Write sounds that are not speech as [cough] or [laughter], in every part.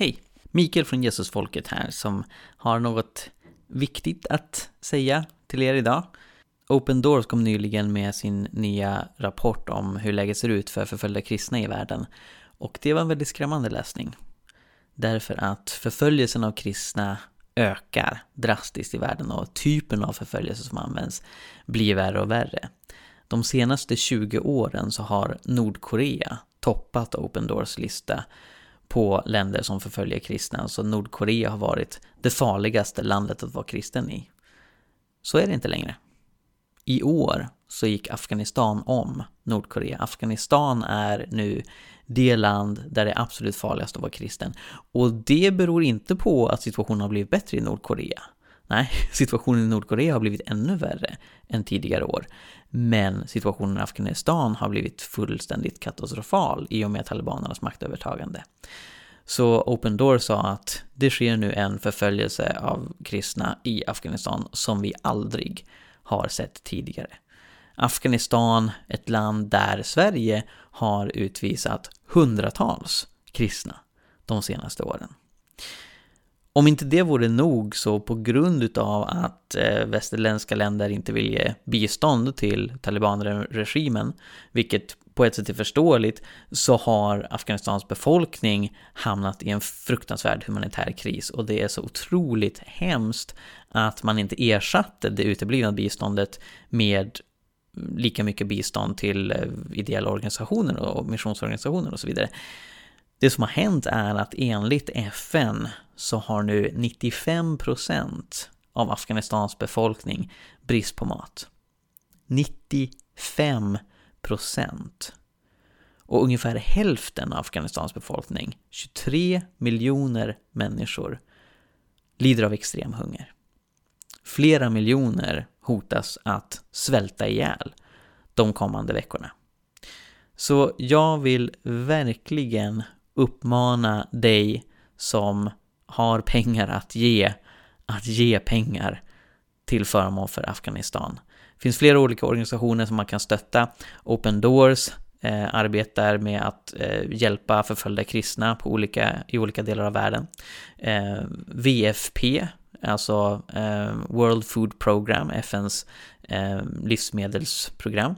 Hej! Mikael från Jesusfolket här som har något viktigt att säga till er idag. Open Doors kom nyligen med sin nya rapport om hur läget ser ut för förföljda kristna i världen. Och det var en väldigt skrämmande läsning. Därför att förföljelsen av kristna ökar drastiskt i världen och typen av förföljelse som används blir värre och värre. De senaste 20 åren så har Nordkorea toppat Open Doors lista på länder som förföljer kristna. Så Nordkorea har varit det farligaste landet att vara kristen i. Så är det inte längre. I år så gick Afghanistan om Nordkorea. Afghanistan är nu det land där det är absolut farligast att vara kristen. Och det beror inte på att situationen har blivit bättre i Nordkorea. Nej, [laughs] situationen i Nordkorea har blivit ännu värre än tidigare år. Men situationen i Afghanistan har blivit fullständigt katastrofal i och med talibanernas maktövertagande. Så Open Door sa att det sker nu en förföljelse av kristna i Afghanistan som vi aldrig har sett tidigare. Afghanistan, ett land där Sverige har utvisat hundratals kristna de senaste åren. Om inte det vore nog så på grund utav att eh, västerländska länder inte vill ge bistånd till talibanregimen, vilket på ett sätt är förståeligt, så har Afghanistans befolkning hamnat i en fruktansvärd humanitär kris och det är så otroligt hemskt att man inte ersatte det uteblivna biståndet med lika mycket bistånd till eh, ideella organisationer och missionsorganisationer och så vidare. Det som har hänt är att enligt FN så har nu 95% av Afghanistans befolkning brist på mat. 95% Och ungefär hälften av Afghanistans befolkning, 23 miljoner människor, lider av extrem hunger. Flera miljoner hotas att svälta ihjäl de kommande veckorna. Så jag vill verkligen uppmana dig som har pengar att ge, att ge pengar till förmån för Afghanistan. Det finns flera olika organisationer som man kan stötta. Open Doors eh, arbetar med att eh, hjälpa förföljda kristna på olika, i olika delar av världen. Eh, VFP, alltså eh, World Food Program, FNs eh, livsmedelsprogram.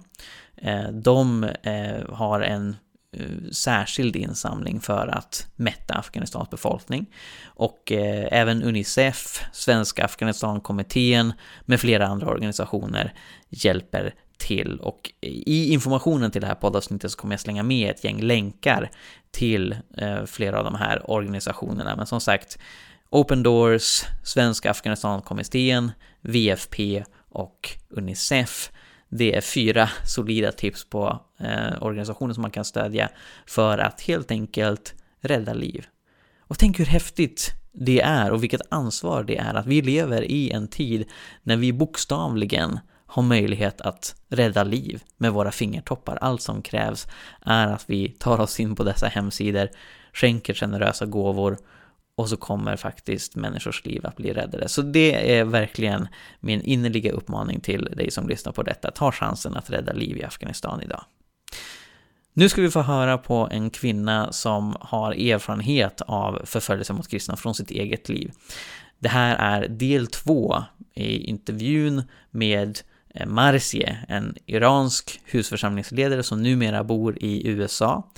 Eh, de eh, har en Eh, särskild insamling för att mätta Afghanistans befolkning. Och eh, även Unicef, Svenska Afghanistankommittén med flera andra organisationer hjälper till. Och i informationen till det här poddavsnittet så kommer jag slänga med ett gäng länkar till eh, flera av de här organisationerna. Men som sagt, Open Doors, Svenska Afghanistankommittén, VFP och Unicef det är fyra solida tips på eh, organisationer som man kan stödja för att helt enkelt rädda liv. Och tänk hur häftigt det är och vilket ansvar det är att vi lever i en tid när vi bokstavligen har möjlighet att rädda liv med våra fingertoppar. Allt som krävs är att vi tar oss in på dessa hemsidor, skänker generösa gåvor och så kommer faktiskt människors liv att bli räddade. Så det är verkligen min innerliga uppmaning till dig som lyssnar på detta. Ta chansen att rädda liv i Afghanistan idag. Nu ska vi få höra på en kvinna som har erfarenhet av förföljelse mot kristna från sitt eget liv. Det här är del två i intervjun med eh, Marzie, en iransk husförsamlingsledare som numera bor i USA.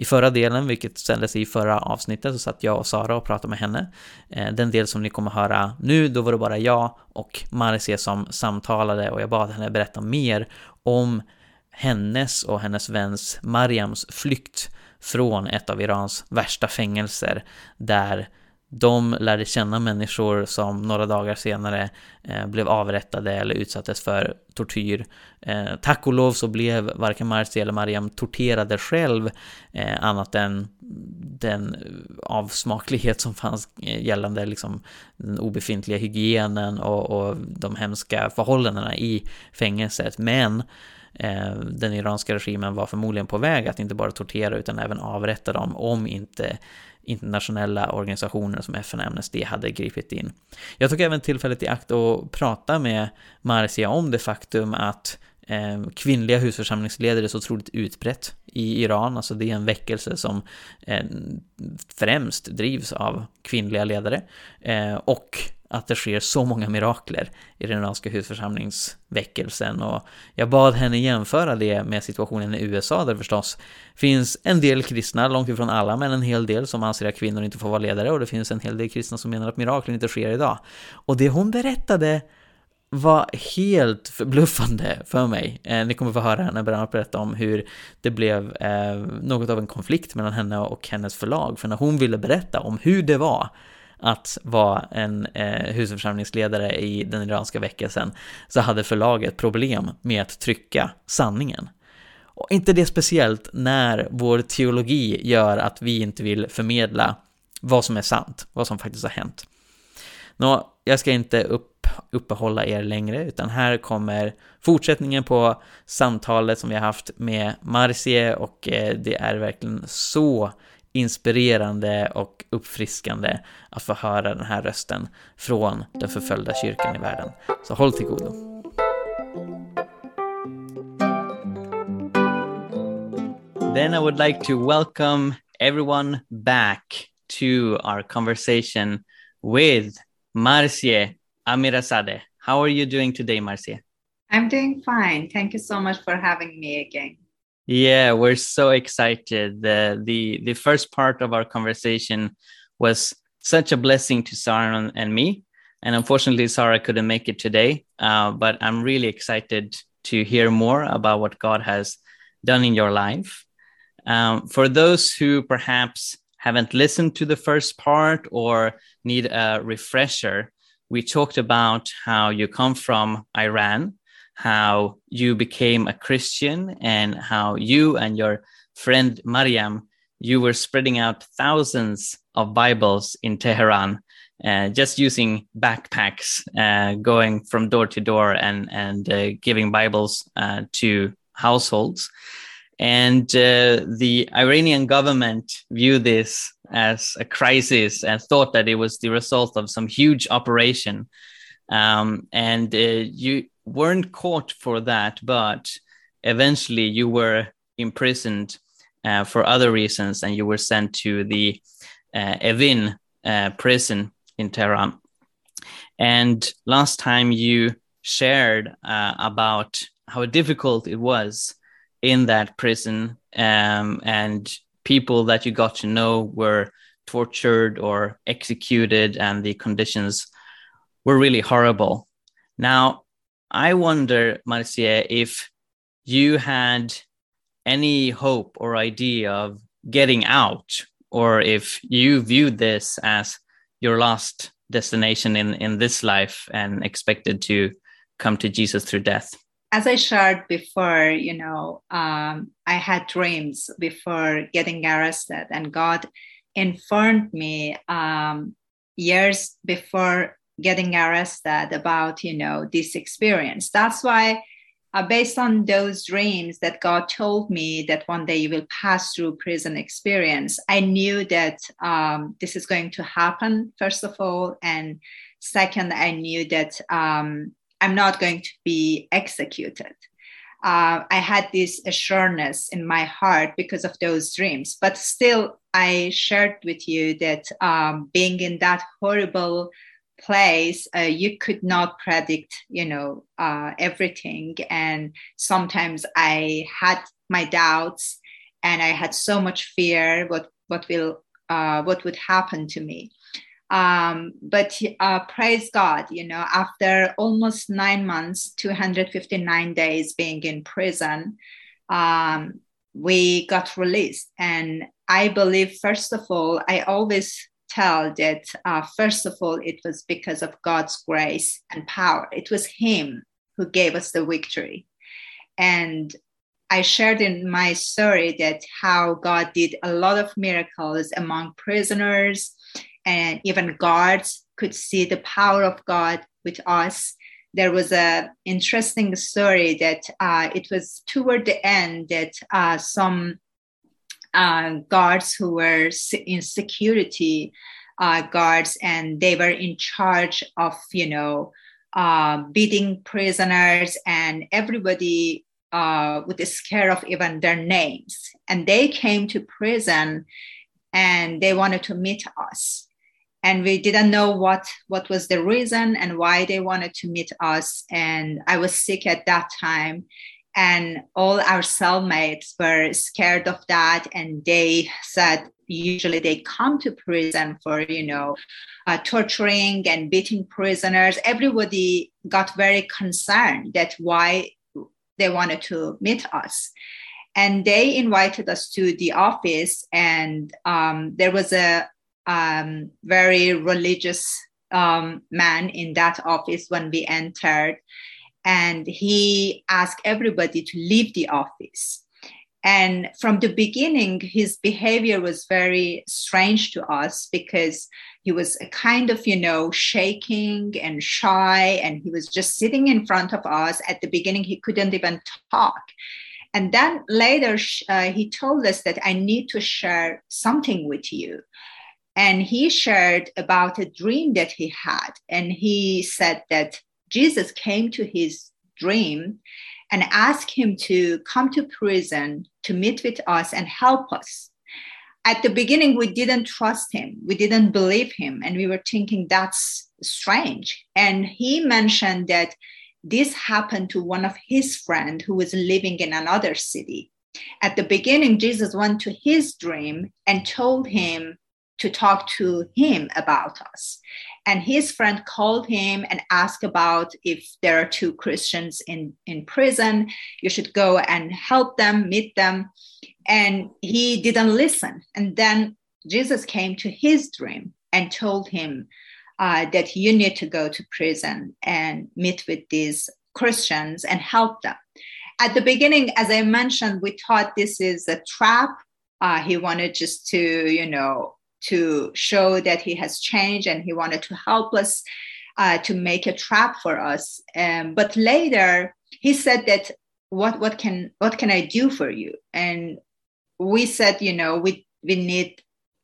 I förra delen, vilket sändes i förra avsnittet, så satt jag och Sara och pratade med henne. Eh, den del som ni kommer höra nu, då var det bara jag och Marcia som samtalade och jag bad henne berätta mer om hennes och hennes väns Mariams flykt från ett av Irans värsta fängelser där de lärde känna människor som några dagar senare eh, blev avrättade eller utsattes för tortyr. Eh, tack och lov så blev varken Marci eller Mariam torterade själv, eh, annat än den avsmaklighet som fanns eh, gällande liksom, den obefintliga hygienen och, och de hemska förhållandena i fängelset. Men eh, den iranska regimen var förmodligen på väg att inte bara tortera utan även avrätta dem om inte internationella organisationer som FN och Amnesty hade gripit in. Jag tog även tillfället i akt att prata med Marcia om det faktum att eh, kvinnliga husförsamlingsledare är så otroligt utbrett i Iran. Alltså det är en väckelse som eh, främst drivs av kvinnliga ledare. Eh, och att det sker så många mirakler i den iranska husförsamlingsväckelsen och jag bad henne jämföra det med situationen i USA där förstås finns en del kristna, långt ifrån alla, men en hel del som anser att kvinnor inte får vara ledare och det finns en hel del kristna som menar att mirakler inte sker idag. Och det hon berättade var helt förbluffande för mig. Eh, ni kommer få höra henne berätta om hur det blev eh, något av en konflikt mellan henne och hennes förlag. För när hon ville berätta om hur det var att vara en eh, husförsamlingsledare i den iranska väckelsen så hade förlaget problem med att trycka sanningen. Och inte det speciellt när vår teologi gör att vi inte vill förmedla vad som är sant, vad som faktiskt har hänt. Nå, jag ska inte upp, uppehålla er längre, utan här kommer fortsättningen på samtalet som vi har haft med Marcie och eh, det är verkligen så inspirerande och uppfriskande att få höra den här rösten från den förföljda kyrkan i världen. Så håll till godo. Then I would like to welcome everyone back to our conversation with Marcie Amirazadeh. How are you doing today, Marcie? I'm doing fine. Thank you so much for having me again. Yeah, we're so excited. The the the first part of our conversation was such a blessing to Sarah and me, and unfortunately, Sarah couldn't make it today. Uh, but I'm really excited to hear more about what God has done in your life. Um, for those who perhaps haven't listened to the first part or need a refresher, we talked about how you come from Iran, how you became a Christian, and how you and your friend Mariam, you were spreading out thousands of Bibles in Tehran, uh, just using backpacks, uh, going from door to door and and uh, giving Bibles uh, to households. And uh, the Iranian government viewed this as a crisis and thought that it was the result of some huge operation. Um, and uh, you weren't caught for that, but eventually you were imprisoned uh, for other reasons and you were sent to the uh, Evin uh, prison in Tehran. And last time you shared uh, about how difficult it was in that prison um, and people that you got to know were tortured or executed and the conditions were really horrible now i wonder marcia if you had any hope or idea of getting out or if you viewed this as your last destination in in this life and expected to come to jesus through death? As I shared before, you know, um, I had dreams before getting arrested, and God informed me um, years before getting arrested about, you know, this experience. That's why, uh, based on those dreams that God told me that one day you will pass through prison experience, I knew that um, this is going to happen, first of all. And second, I knew that um, I'm not going to be executed. Uh, I had this assurance in my heart because of those dreams. But still, I shared with you that um, being in that horrible place, uh, you could not predict, you know, uh, everything. And sometimes I had my doubts, and I had so much fear what what will uh, what would happen to me. Um, but uh, praise God, you know, after almost nine months, 259 days being in prison, um, we got released. And I believe, first of all, I always tell that, uh, first of all, it was because of God's grace and power. It was Him who gave us the victory. And I shared in my story that how God did a lot of miracles among prisoners and even guards could see the power of God with us. There was a interesting story that uh, it was toward the end that uh, some uh, guards who were in security uh, guards and they were in charge of you know uh, beating prisoners, and everybody uh, would scare of even their names. And they came to prison and they wanted to meet us. And we didn't know what, what was the reason and why they wanted to meet us. And I was sick at that time. And all our cellmates were scared of that. And they said, usually they come to prison for, you know, uh, torturing and beating prisoners. Everybody got very concerned that why they wanted to meet us and they invited us to the office and um, there was a um, very religious um, man in that office when we entered and he asked everybody to leave the office. And from the beginning his behavior was very strange to us because he was a kind of you know shaking and shy and he was just sitting in front of us. At the beginning he couldn't even talk. And then later uh, he told us that i need to share something with you. And he shared about a dream that he had. And he said that jesus came to his dream and asked him to come to prison to meet with us and help us. At the beginning, we didn't trust him, we didn't believe him, and we were thinking that's strange. And he mentioned that this happened to one of his friends who was living in another city. At the beginning, Jesus went to his dream and told him to talk to him about us. And his friend called him and asked about if there are two Christians in, in prison, you should go and help them, meet them. And he didn't listen. And then Jesus came to his dream and told him uh, that you need to go to prison and meet with these Christians and help them. At the beginning, as I mentioned, we thought this is a trap. Uh, he wanted just to, you know, to show that he has changed and he wanted to help us uh, to make a trap for us. Um, but later he said that what what can what can I do for you? And we said, you know, we we need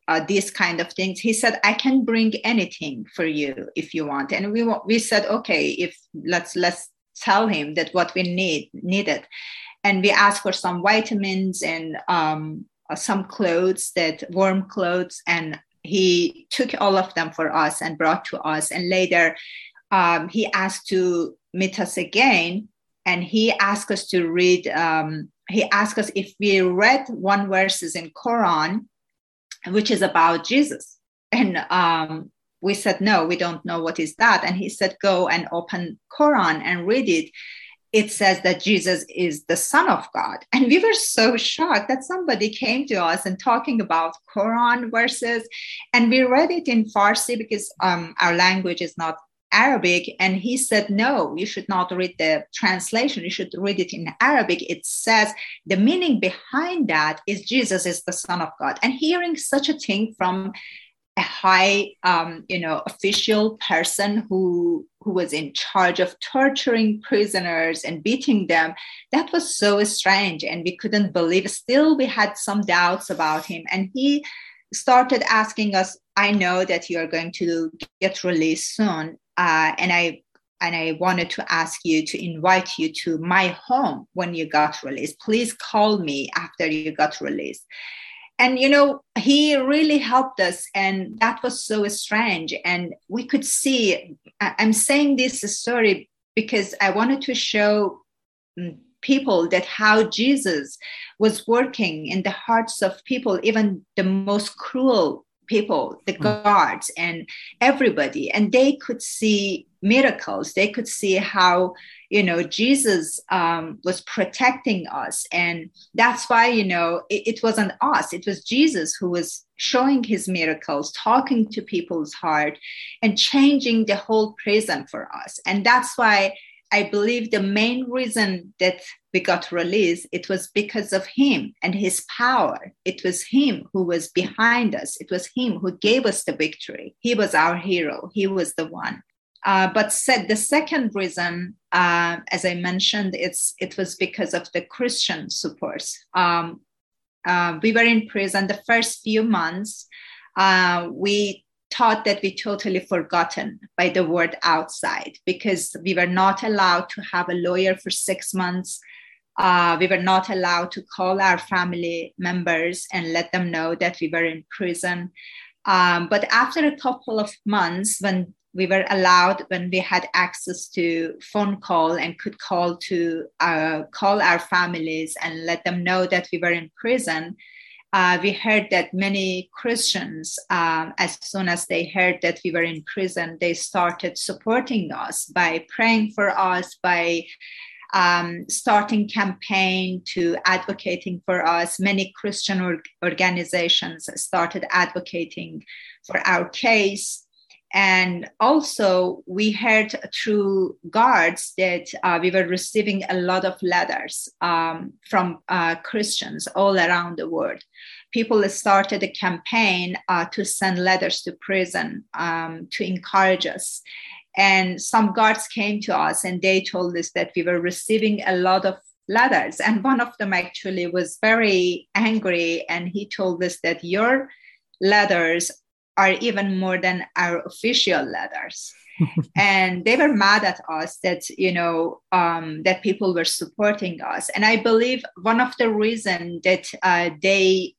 uh, these kind of things. He said, I can bring anything for you if you want. And we we said, okay, if let's let's tell him that what we need needed. And we asked for some vitamins and um, some clothes that warm clothes and he took all of them for us and brought to us. And later um, he asked to meet us again and he asked us to read um, he asked us if we read one verses in quran which is about jesus. And um, we said no we don't know what is that. And he said go and open quran and read it it says that Jesus is the Son of God. And we were so shocked that somebody came to us and talking about Quran verses. And we read it in Farsi because um, our language is not Arabic. And he said, no, you should not read the translation. You should read it in Arabic. It says the meaning behind that is Jesus is the Son of God. And hearing such a thing from a high um, you know official person who who was in charge of torturing prisoners and beating them that was so strange and we couldn't believe still we had some doubts about him and he started asking us i know that you are going to get released soon uh, and i and I wanted to ask you to invite you to my home when you got released. Please call me after you got released and you know he really helped us and that was so strange. And we could see i'm saying this story because i wanted to show mm, people that how jesus was working in the hearts of people even the most cruel people, the mm. guards, and everybody, and they could see miracles. They could see how you know Jesus um, was protecting us, and that's why you know it, it wasn't us; it was Jesus who was showing his miracles, talking to people's heart, and changing the whole prison for us. And that's why I believe the main reason that we got released, it was because of him and his power. It was him who was behind us. It was him who gave us the victory. He was our hero. He was the one. Uh, but said the second reason, uh, as I mentioned, it's it was because of the Christian support. Um, uh, we were in prison the first few months. Uh, we thought that we totally forgotten by the word outside because we were not allowed to have a lawyer for six months. Uh, we were not allowed to call our family members and let them know that we were in prison. Um, but after a couple of months, when we were allowed, when we had access to phone call and could call to uh, call our families and let them know that we were in prison, uh, we heard that many Christians, um, as soon as they heard that we were in prison, they started supporting us by praying for us, by um, starting campaign to advocating for us. Many Christian or- organizations started advocating for our case. And also, we heard through guards that uh, we were receiving a lot of letters um, from uh, Christians all around the world. People started a campaign uh, to send letters to prison um, to encourage us. And some guards came to us and they told us that we were receiving a lot of letters. And one of them actually was very angry and he told us that your letters are even more than our official letters. [laughs] and they were mad at us that you know um, that people were supporting us. And i believe one of the reason that uh, they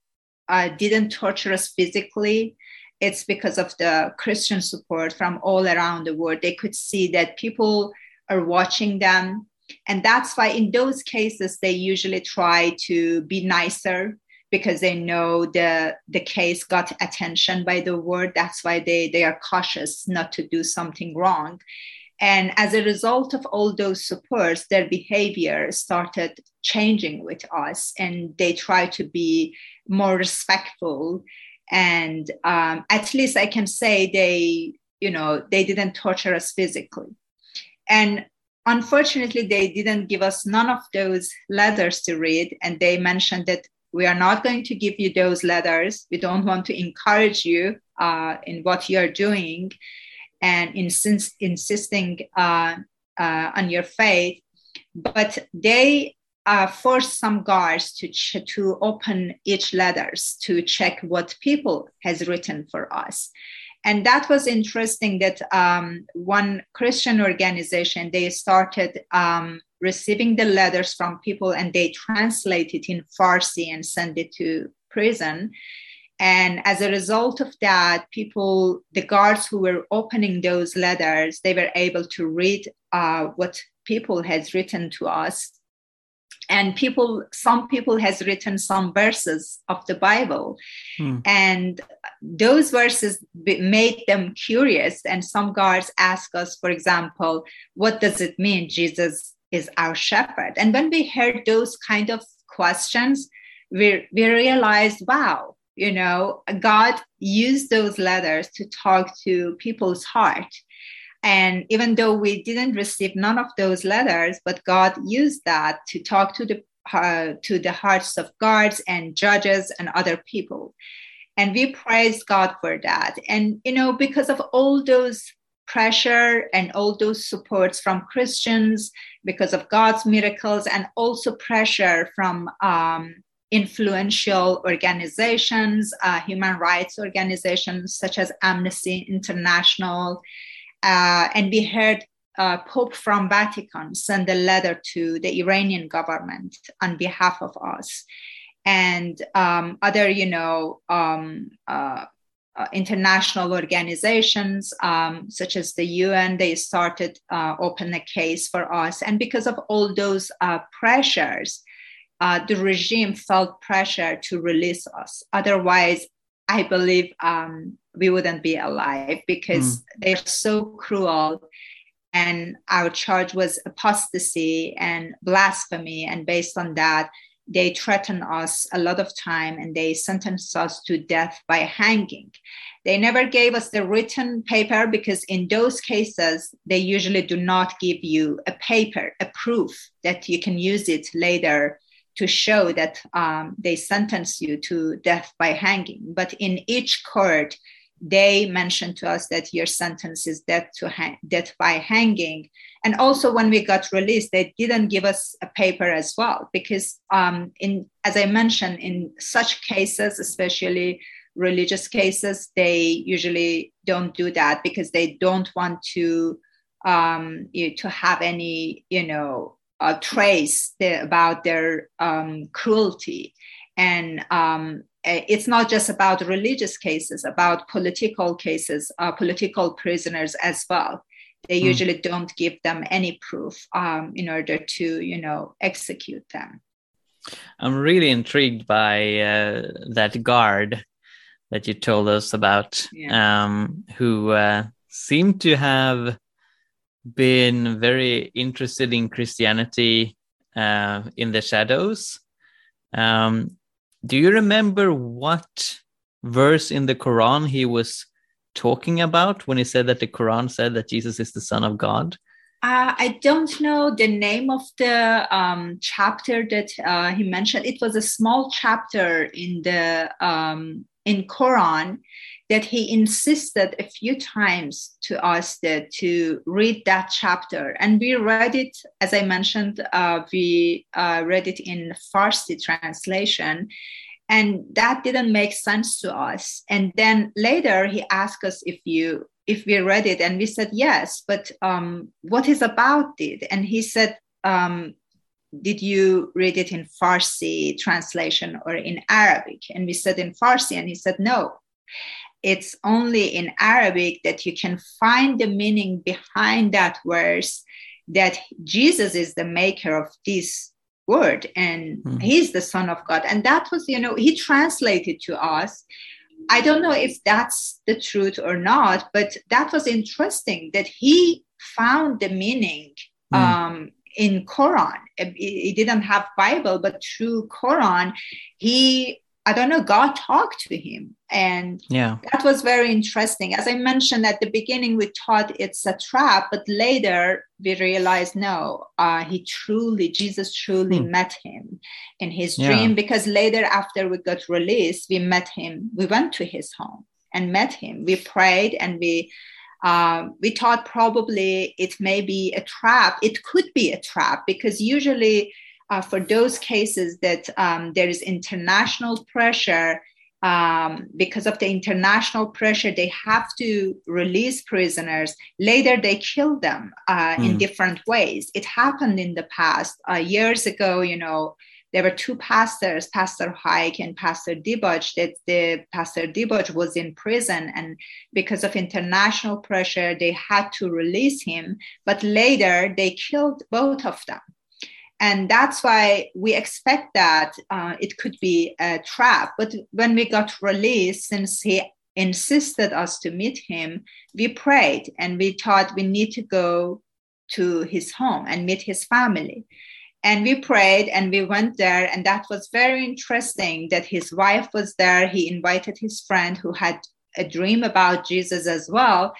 uh, didn't torture us physically it's because of the christian support from all around the world. They could see that people are watching them. And that's why in those cases they usually try to be nicer because they know the the case got attention by the world that's why they they are cautious not to do something wrong. And as a result of all those supports their behavior started changing with us and they try to be more respectful. And um, at least i can say they you know they didn't torture us physically. And unfortunately they didn't give us none of those letters to read and they mentioned that we are not going to give you those letters. We don't want to encourage you uh, in what you're doing and insist, insisting uh, uh, on your faith. But they uh, force some guards to, ch- to open each letters to check what people has written for us and that was interesting that um, one christian organization they started um, receiving the letters from people and they translate it in Farsi and send it to prison. And as a result of that, people, the guards who were opening those letters, they were able to read uh, what people has written to us. And people, some people has written some verses of the Bible, hmm. and those verses made them curious. And some guards ask us, for example, what does it mean, Jesus is our shepherd. And when we heard those kind of questions, we, we realized, wow, you know, God used those letters to talk to people's heart. And even though we didn't receive none of those letters, but God used that to talk to the uh, to the hearts of guards and judges and other people. And we praise God for that. And you know, because of all those pressure and all those supports from Christians because of God's miracles, and also pressure from um, influential organizations, uh, human rights organizations such as Amnesty International. Uh, and we heard uh, Pope from Vatican send a letter to the Iranian government on behalf of us. And um, other, you know, um, uh, international organizations um, such as the UN, they started uh, open a case for us. And because of all those uh, pressures, uh, the regime felt pressure to release us. Otherwise, I believe um, we wouldn't be alive because mm. they're so cruel. And our charge was apostasy and blasphemy. And based on that, they threaten us a lot of time and they sentenced us to death by hanging. They never gave us the written paper because in those cases, they usually do not give you a paper, a proof that you can use it later to show that um, they sentence you to death by hanging. But in each court, they mentioned to us that your sentence is death to death by hanging and also when we got released they didn't give us a paper as well because um, in as i mentioned in such cases especially religious cases, they usually don't do that because they don't want to um, you, to have any, you know, uh, trace the, about their um, cruelty. And um, it's not just about religious cases, about political cases, uh, political prisoners as well. They mm. usually don't give them any proof um, in order to, you know, execute them. I'm really intrigued by uh, that guard that you told us about, yeah. um, who uh, seemed to have been very interested in Christianity uh, in the shadows. Um, do you remember what verse in the Quran he was talking about when he said that the Quran said that Jesus is the Son of God? Uh, I don't know the name of the um, chapter that uh, he mentioned. It was a small chapter in the um, in Quran that he insisted a few times to us that to read that chapter. And we read it as i mentioned uh, we uh, read it in farsi translation. And that didn't make sense to us. And then later he asked us if you if we read it and we said yes but um, what is about it and he said um, did you read it in farsi translation or in arabic and we said in farsi and he said no it's only in Arabic that you can find the meaning behind that verse that Jesus is the maker of this word and mm-hmm. he's the son of God. And that was, you know, he translated to us. I don't know if that's the truth or not, but that was interesting that he found the meaning mm. um, in Quran. He didn't have Bible, but through Quran, he I don't know, God talked to him. And yeah, that was very interesting. As I mentioned at the beginning, we thought it's a trap, but later we realized no, uh, he truly, Jesus truly hmm. met him in his dream. Because later, after we got released, we met him. We went to his home and met him. We prayed and we uh, we thought probably it may be a trap. It could be a trap because usually uh, for those cases that um, there is international pressure um, because of the international pressure, they have to release prisoners. Later, they kill them uh, mm. in hmm. different ways. It happened in the past. Uh, years ago, you know, there were two pastors, Pastor Haik and Pastor Dibaj, that the Pastor Dibaj was in prison. And because of international pressure, they had to release him. But later, they killed both of them and that's why we expect that uh, it could be a trap. But when we got released since he insisted us to meet him we prayed and we thought we need to go to his home and meet his family. And we prayed and we went there and that was very interesting that his wife was there. He invited his friend who had a dream about jesus as well.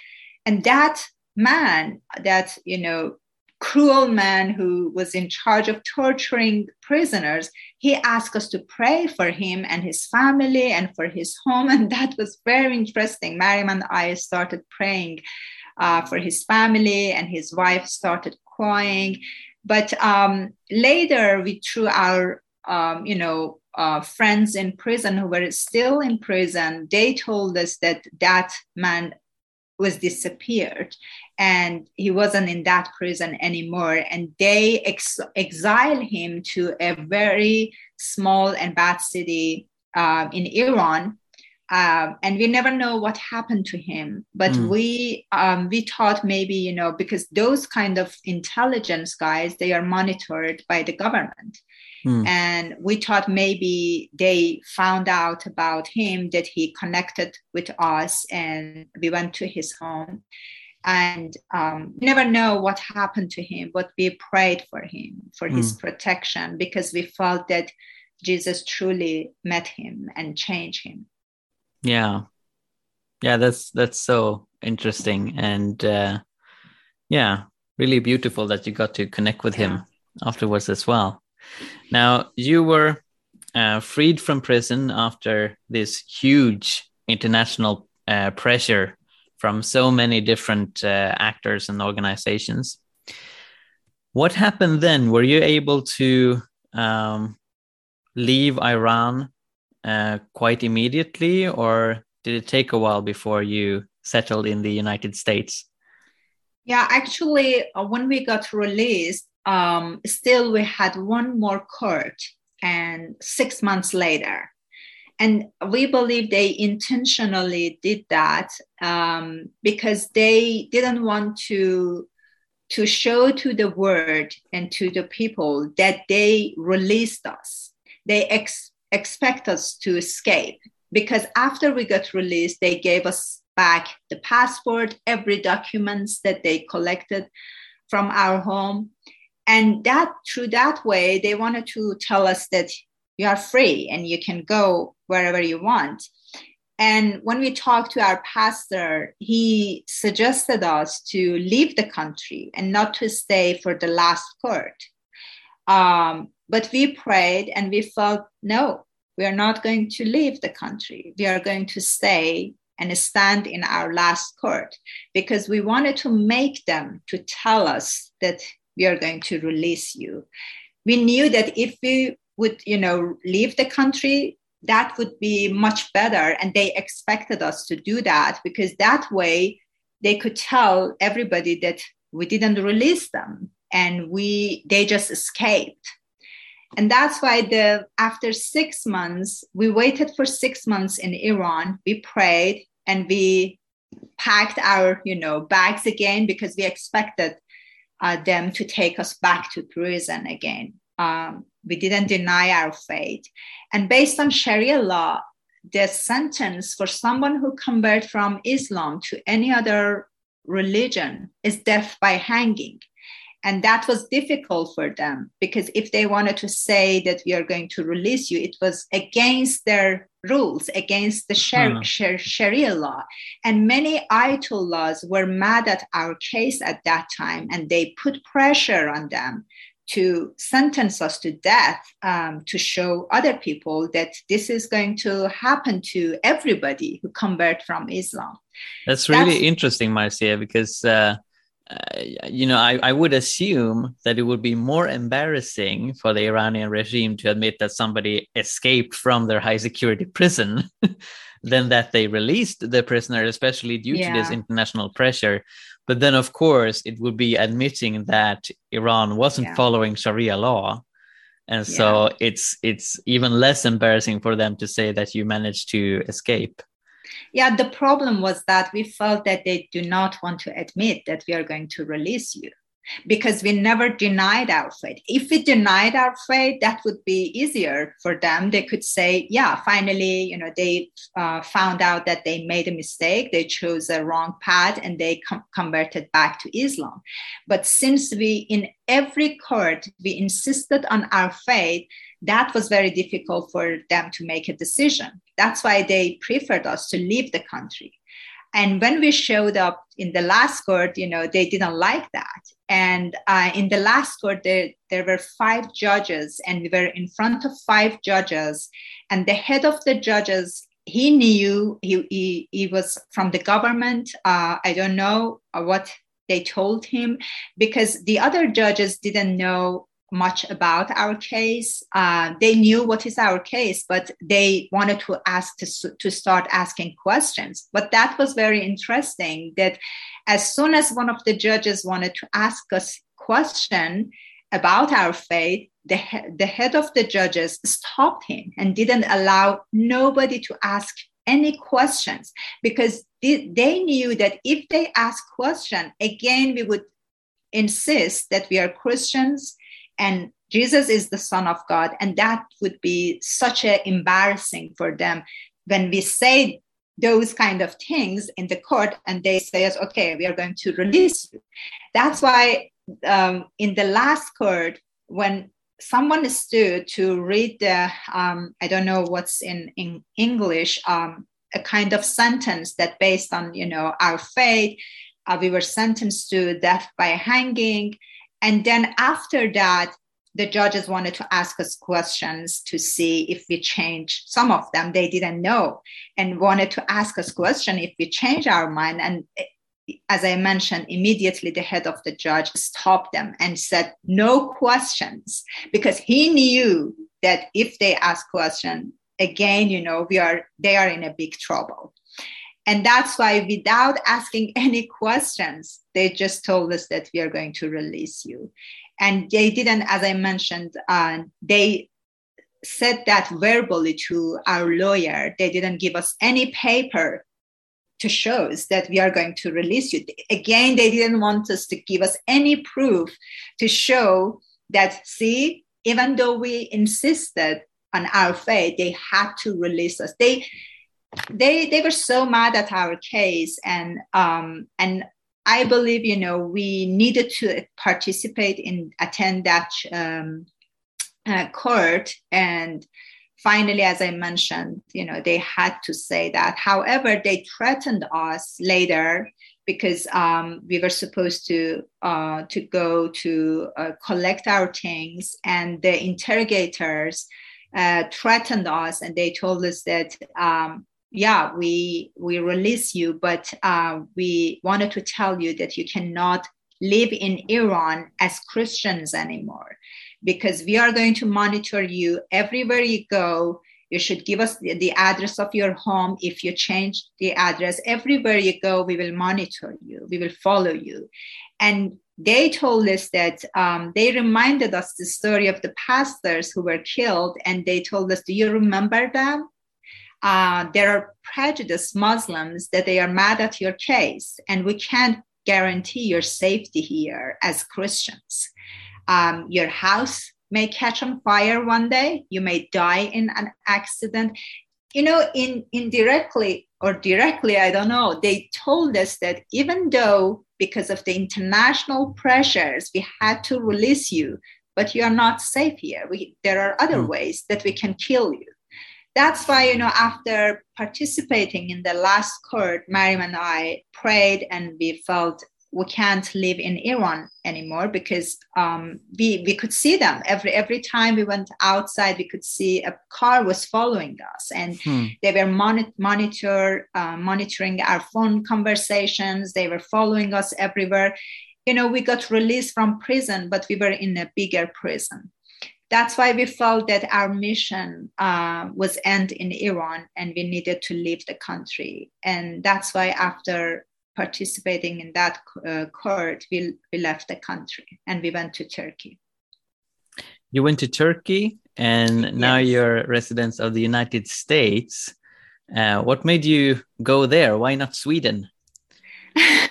And that man that you know cruel man who was in charge of torturing prisoners, he asked us to pray for him and his family and for his home. [laughs] And that was very interesting. Mariam and I started praying uh, for his family, and his wife started crying. But um, later, we through our um, you know uh, friends in prison who were still in prison, they told us that that man was disappeared and he wasn't in that prison anymore. And they ex- exile him to a very small and bad city uh, in iran. Uh, and we never know what happened to him. But mm. we um, we thought maybe you know because those kind of intelligence guys they are monitored by the government. Mm. and we thought maybe they found out about him that he connected with us and we went to his home and um, never know what happened to him but we prayed for him for mm. his protection because we felt that jesus truly met him and changed him. Yeah. Yeah that's that's so interesting and uh yeah really beautiful that you got to connect with him afterwards as well. Now you were uh, freed from prison after this huge international uh, pressure from so many different uh, actors and organizations. What happened then? Were you able to um, leave Iran uh, quite immediately, or did it take a while before you settled in the United States? Yeah, actually, uh, when we got released, um, still we had one more court, and six months later. And we believe they intentionally did that um, because they didn't want to to show to the world and to the people that they released us. They ex- expect us to escape because after we got released, they gave us back the passport, every documents that they collected from our home. And that through that way, they wanted to tell us that you are free and you can go wherever you want. And when we talked to our pastor, he suggested us to leave the country and not to stay for the last court. Um, but we prayed and we felt, no, we are not going to leave the country. We are going to stay and stand in our last court because we wanted to make them to tell us that we are going to release you. We knew that if we would, you know, leave the country, that would be much better. And they expected us to do that because that way they could tell everybody that we didn't release them and we they just escaped. And that's why the after six months we waited for six months in iran. We prayed and we packed our you know bags again because we expected uh, them to take us back to prison again. Um, we didn't deny our faith and based on sharia law the sentence for someone who convert from islam to any other religion is death by hanging and that was difficult for them because if they wanted to say that we are going to release you, it was against their rules, against the Shar- hmm. Shar- Sharia law. And many Ayatollahs were mad at our case at that time and they put pressure on them to sentence us to death um, to show other people that this is going to happen to everybody who convert from Islam. That's really That's, interesting, Marcia, because uh, uh, you know, I, I would assume that it would be more embarrassing for the Iranian regime to admit that somebody escaped from their high security prison [laughs] than that they released the prisoner, especially due yeah. to this international pressure. But then, of course, it would be admitting that Iran wasn't yeah. following Sharia law. And so yeah. it's it's even less embarrassing for them to say that you managed to escape yeah the problem was that we felt that they do not want to admit that we are going to release you because we never denied our faith. If we denied our faith, that would be easier for them. They could say, yeah, finally, you know, they uh, found out that they made a mistake, they chose a wrong path, and they com- converted back to Islam. But since we, in every court, we insisted on our faith, that was very difficult for them to make a decision. That's why they preferred us to leave the country. And when we showed up in the last court, you know, they didn't like that. And uh, in the last court, there, there were five judges, and we were in front of five judges. And the head of the judges, he knew he, he, he was from the government. Uh, I don't know what they told him because the other judges didn't know much about our case. Uh, they knew what is our case, but they wanted to ask to, to start asking questions. But that was very interesting that as soon as one of the judges wanted to ask us question about our faith, the, the head of the judges stopped him and didn't allow nobody to ask any questions because they, they knew that if they ask question again we would insist that we are christians and Jesus is the Son of God. And that would be such an embarrassing for them when we say those kind of things in the court and they say okay, we are going to release you. That's why um, in the last court, when someone stood to read the, um, I don't know what's in, in English, um, a kind of sentence that based on, you know, our faith, uh, we were sentenced to death by hanging and then after that, the judges wanted to ask us questions to see if we change some of them they didn't know and wanted to ask us question if we change our mind and eh, as i mentioned immediately the head of the judge stopped them and said no questions because he knew that if they ask question again, you know, we are they are in a big trouble. And that's why, without asking [laughs] any questions, they just told us that we are going to release you. And they didn't, as I mentioned, uh, they said that verbally to our lawyer. They didn't give us any paper to show us that we are going to release you. Again, they didn't want us to give us any proof to show that, see, even though we insisted on our faith, they had to release us. They they they were so mad at our case and um and I believe you know we needed to participate in attend that um, uh, court. And finally as i mentioned you know they had to say that. However they threatened us later because um, we were supposed to uh, to go to uh, collect our things. And the interrogators uh, threatened us and they told us that um, yeah we we release you but uh, we wanted to tell you that you cannot live in iran as christians anymore because we are going to monitor you everywhere you go. You should give us the, the address of your home. If you change the address, everywhere you go, we will monitor you, we will follow you. And they told us that um, they reminded us the story of the pastors who were killed, and they told us, Do you remember them? Uh, there are prejudiced Muslims that they are mad at your case, and we can't guarantee your safety here as Christians. Um, your house may catch on fire one day you may die in an accident. You know in indirectly or directly i don't know they told us that even though because of the international pressures we had to release you but you are not safe here. We, there are other mm. ways that we can kill you that's why you know after participating in the last court mariam and i prayed and we felt we can't live in Iran anymore because um, we we could see them every every time we went outside. We could see a car was following us, and hmm. they were mon- monitor uh, monitoring our phone conversations. They were following us everywhere. You know, we got released from prison, but we were in a bigger prison. That's why we felt that our mission uh, was end in Iran, and we needed to leave the country. And that's why after participating in that uh, court, we, we left the country and we went to Turkey. You went to Turkey and yes. now you're residents of the United States. Uh, what made you go there? Why not Sweden? [laughs]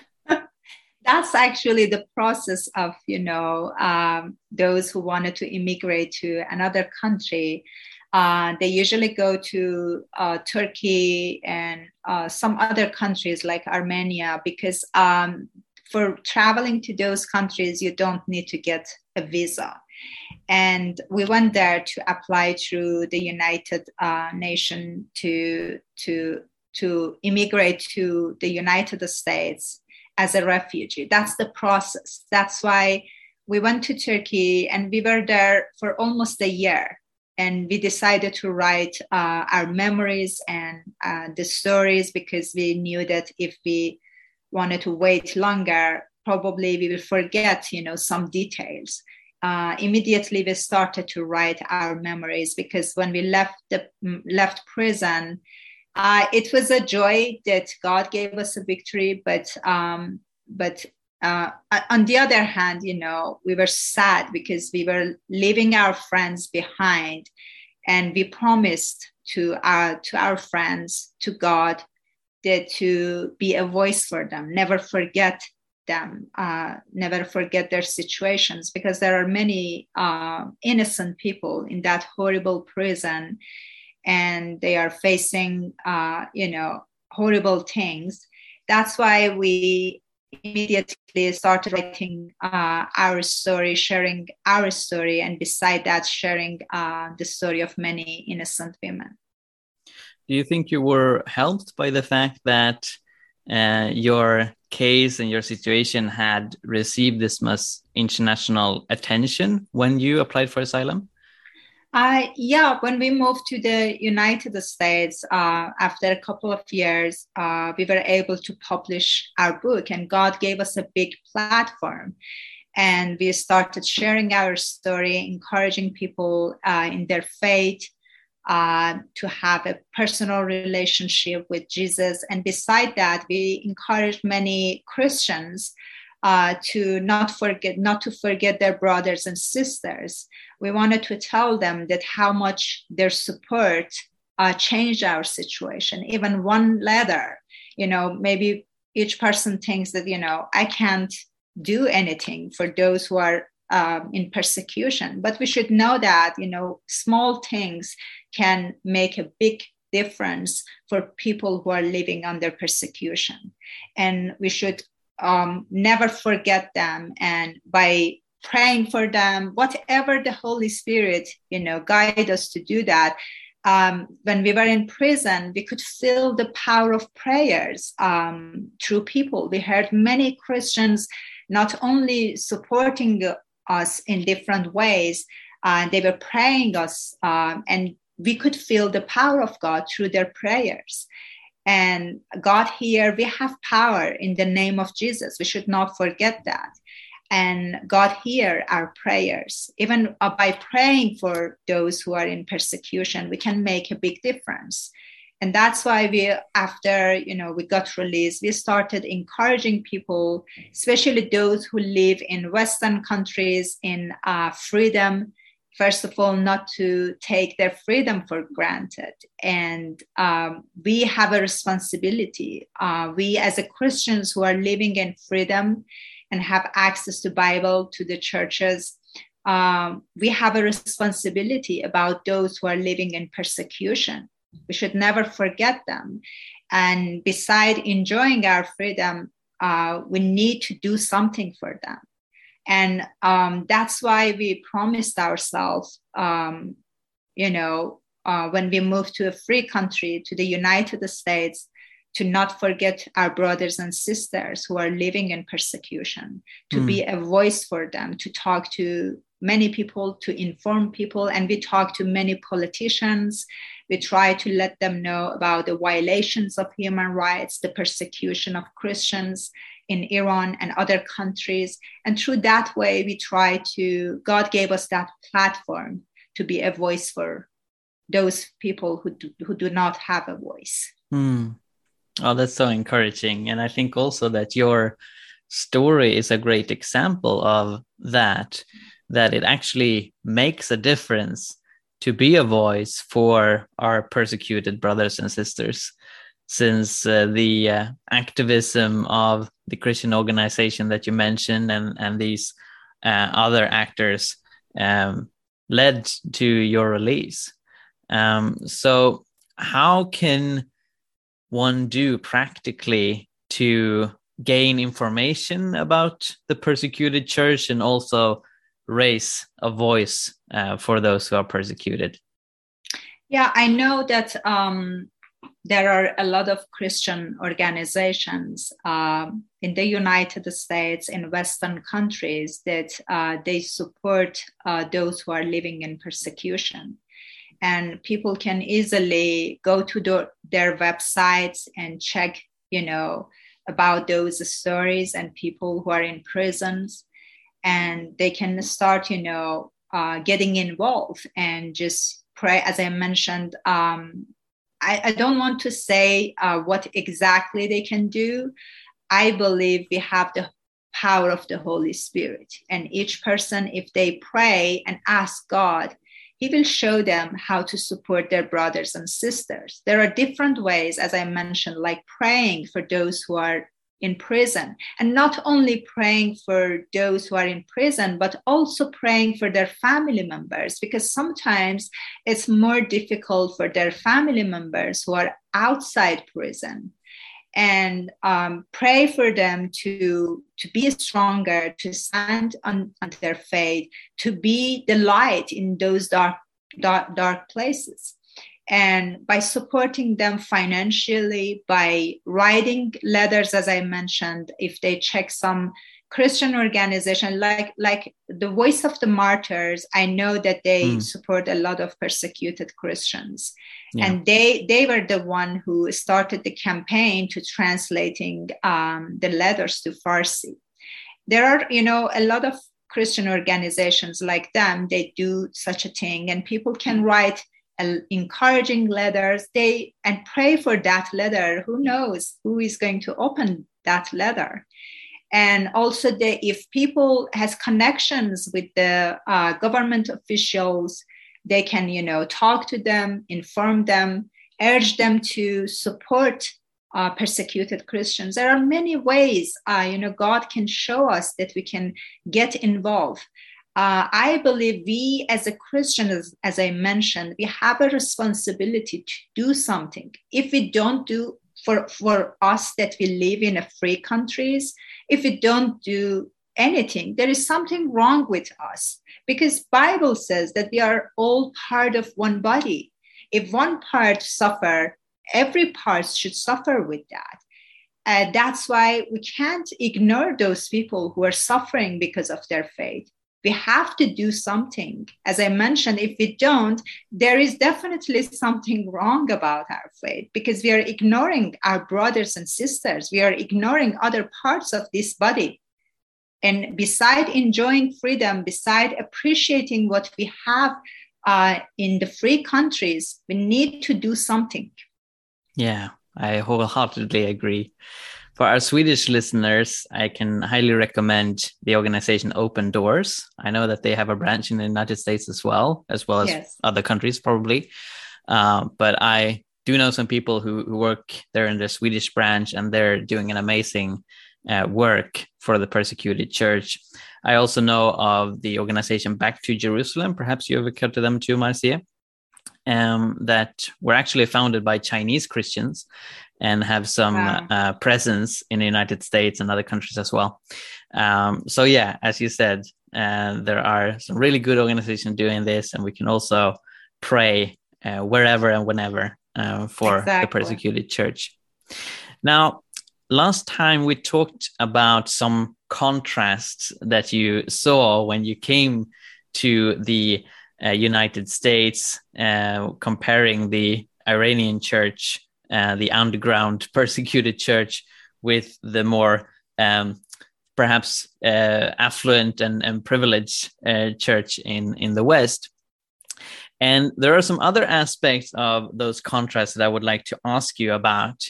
That's actually the process of, you know, um, those who wanted to immigrate to another country uh, they usually go to uh, Turkey and uh, some other countries like Armenia because um, for traveling to those countries, you don't need to get a visa. And we went there to apply through the United uh, Nation to, to, to immigrate to the United States as a refugee. That's the process. That's why we went to Turkey and we were there for almost a year and we decided to write uh, our memories and uh, the stories because we knew that if we wanted to wait longer probably we will forget you know some details uh, immediately we started to write our memories because when we left the mm, left prison uh, it was a joy that god gave us a victory but um, but uh, on the other hand, you know, we were sad because we were leaving our friends behind, and we promised to our to our friends, to God, that to be a voice for them, never forget them, uh, never forget their situations, because there are many uh, innocent people in that horrible prison, and they are facing, uh, you know, horrible things. That's why we immediately started writing uh, our story, sharing our story, and beside that, sharing uh, the story of many innocent women. Do you think you were helped by the fact that uh, your case and your situation had received this much international attention when you applied for asylum? Uh, yeah, when we moved to the United States uh, after a couple of years, uh, we were able to publish our book, and God gave us a big platform. And we started sharing our story, encouraging people uh, in their faith, uh, to have a personal relationship with Jesus. And beside that, we encourage many Christians uh, to not forget, not to forget their brothers and sisters. We wanted to tell them that how much their support uh, changed our situation. Even one letter, you know, maybe each person thinks that you know I can't do anything for those who are um, in persecution, but we should know that you know small things can make a big difference for people who are living under persecution. And we should um, never forget them. And by praying for them, whatever the Holy Spirit, you know, guide us to do that. Um, when we were in prison, we could feel the power of prayers um, through people. We heard many Christians not only supporting us in different ways, uh, they were praying us um, and we could feel the power of God through their prayers. And God here, we have power in the name of Jesus. We should not forget that. And God hear our prayers. Even by praying for those who are in persecution, we can make a big difference. And that's why we, after you know we got released, we started encouraging people, especially those who live in Western countries, in uh, freedom first of all, not to take their freedom for granted. And um, we have a responsibility. Uh, we, as a Christians who are living in freedom and have access to Bible, to the churches, um, we have a responsibility about those who are living in persecution. We should never forget them. And beside enjoying our freedom, uh, we need to do something for them and um, that's why we promised ourselves um, you know uh, when we moved to a free country to the united states to not forget our brothers and sisters who are living in persecution to mm. be a voice for them to talk to many people to inform people. And we talk to many politicians. We try to let them know about the violations of human rights the persecution of christians in Iran and other countries. And through that way, we try to, God gave us that platform to be a voice for those people who do, who do not have a voice. Hmm. Oh, that's so encouraging. And I think also that your story is a great example of that, that it actually makes a difference to be a voice for our persecuted brothers and sisters since uh, the uh, activism of the Christian organization that you mentioned and and these uh, other actors um, led to your release. Um, so, how can one do practically to gain information about the persecuted church and also raise a voice uh, for those who are persecuted? Yeah, I know that um, there are a lot of Christian organizations uh, in the United States, in Western countries, that uh, they support uh, those who are living in persecution. And people can easily go to the, their websites and check, you know, about those stories and people who are in prisons. And they can start, you know, uh, getting involved and just pray, as I mentioned, um, I, I don't want to say uh, what exactly they can do. I believe we have the power of the Holy Spirit. And each person, if they pray and ask God, He will show them how to support their brothers and sisters. There are different ways, as I mentioned, like praying for those who are in prison. And not only praying for those who are in prison but also praying for their family members because sometimes it's more difficult for their family members who are outside prison. And um, pray for them to to be stronger to stand on, on their faith to be the light in those dark dark, dark places and by supporting them financially by writing letters as i mentioned if they check some christian organization like like the voice of the martyrs i know that they mm. support a lot of persecuted christians yeah. and they they were the one who started the campaign to translating um, the letters to farsi there are you know a lot of christian organizations like them they do such a thing and people can write uh, encouraging letters they and pray for that letter who knows who is going to open that letter and also the, if people has connections with the uh, government officials they can you know talk to them inform them urge them to support uh, persecuted christians. There are many ways uh, you know god can show us that we can get involved uh, I believe we as a Christian, as, as, I mentioned, we have a responsibility to do something. If we don't do for, for us that we live in a free countries, if we don't do anything, there is something wrong with us because Bible says that we are all part of one body. If one part suffer, every part should suffer with that. Uh, that's why we can't ignore those people who are suffering because of their faith we have to do something. As I mentioned, if we don't, there is definitely something wrong about our faith because we are ignoring our brothers and sisters. We are ignoring other parts of this body. And beside enjoying freedom, beside appreciating what we have uh, in the free countries, we need to do something. Yeah, I wholeheartedly agree. For our Swedish listeners, I can highly recommend the organization Open Doors. I know that they have a branch in the United States as well, as well as yes. other countries probably. Uh, but I do know some people who, who work there in the Swedish branch, and they're doing an amazing uh, work for the persecuted church. I also know of the organization Back to Jerusalem. Perhaps you have occurred to them too, Marcia. Um, that were actually founded by Chinese Christians and have some wow. uh, presence in the United States and other countries as well. Um, so yeah, as you said, uh, there are some really good organizations doing this, and we can also pray uh, wherever and whenever uh, for exactly. the persecuted church. Now, last time we talked about some contrasts that you saw when you came to the uh, United States, uh, comparing the Iranian church uh, the underground [laughs] persecuted church with the more um, perhaps uh, affluent and, and privileged uh, church in, in the West. And there are some other aspects of those contrasts that I would like to ask you about.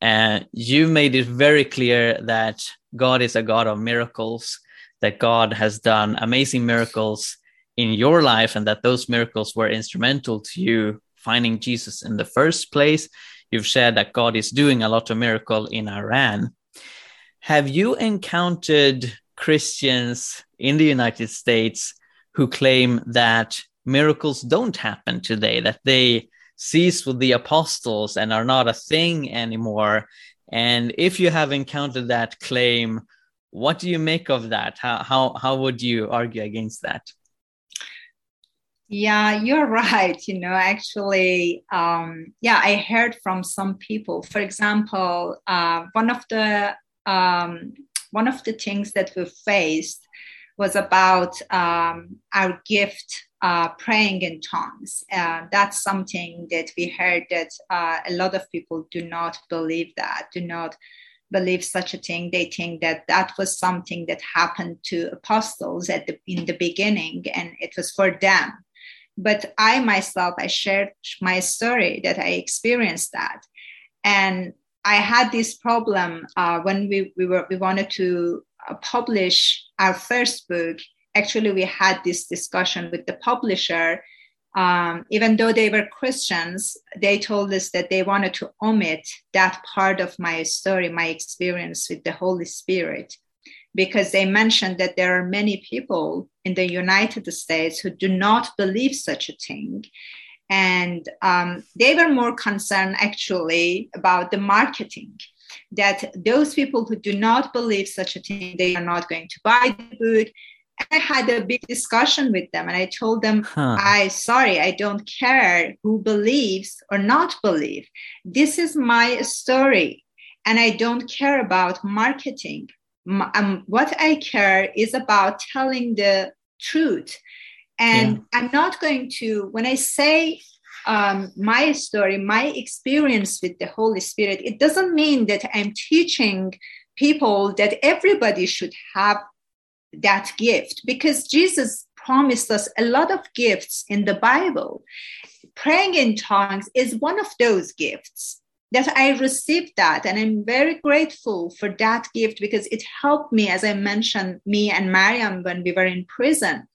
Uh, you made it very clear that God is a God of miracles, that God has done amazing miracles in your life, and that those miracles were instrumental to you finding Jesus in the first place you've shared that God is doing a lot of miracle in Iran. Have you encountered Christians in the United States who claim that miracles don't happen today, that they cease with the apostles and are not a thing anymore? And if you have encountered that claim, what do you make of that? How, how, how would you argue against that? Yeah, you're [laughs] right. You know, actually, um, yeah, I heard from some people. For example, uh, one of the um, one of the things that we faced was about um, our gift uh, praying in tongues. Uh, that's something that we heard that uh, a lot of people do not believe that, do not believe such a thing. They think that that was something that happened to apostles at the, in the beginning and it was for them but i myself i shared my story that i experienced that. And i had this problem uh, when we, we were we wanted to uh, publish our first book. Actually we had this discussion with the publisher. Um, even though they were christians they told us that they wanted to omit that part of my story my experience with the holy spirit because they mentioned that there are many people in the United States who do not believe such a thing. And um, they were more concerned actually about the marketing, that those people who do not believe such a thing, they are not going to buy the book. I had a big discussion with them and I told them, huh. I sorry, I don't care who believes or not believe. This is my story and I don't care about marketing um, what I care is about telling the truth. And yeah. I'm not going to, when I say um, my story, my experience with the Holy Spirit, it doesn't mean that I'm teaching people that everybody should have that gift because Jesus promised us a lot of gifts in the Bible. praying in tongues is one of those gifts that I received that. And I'm very grateful for that gift because it helped me, as I mentioned, me and Mariam when we were in prison.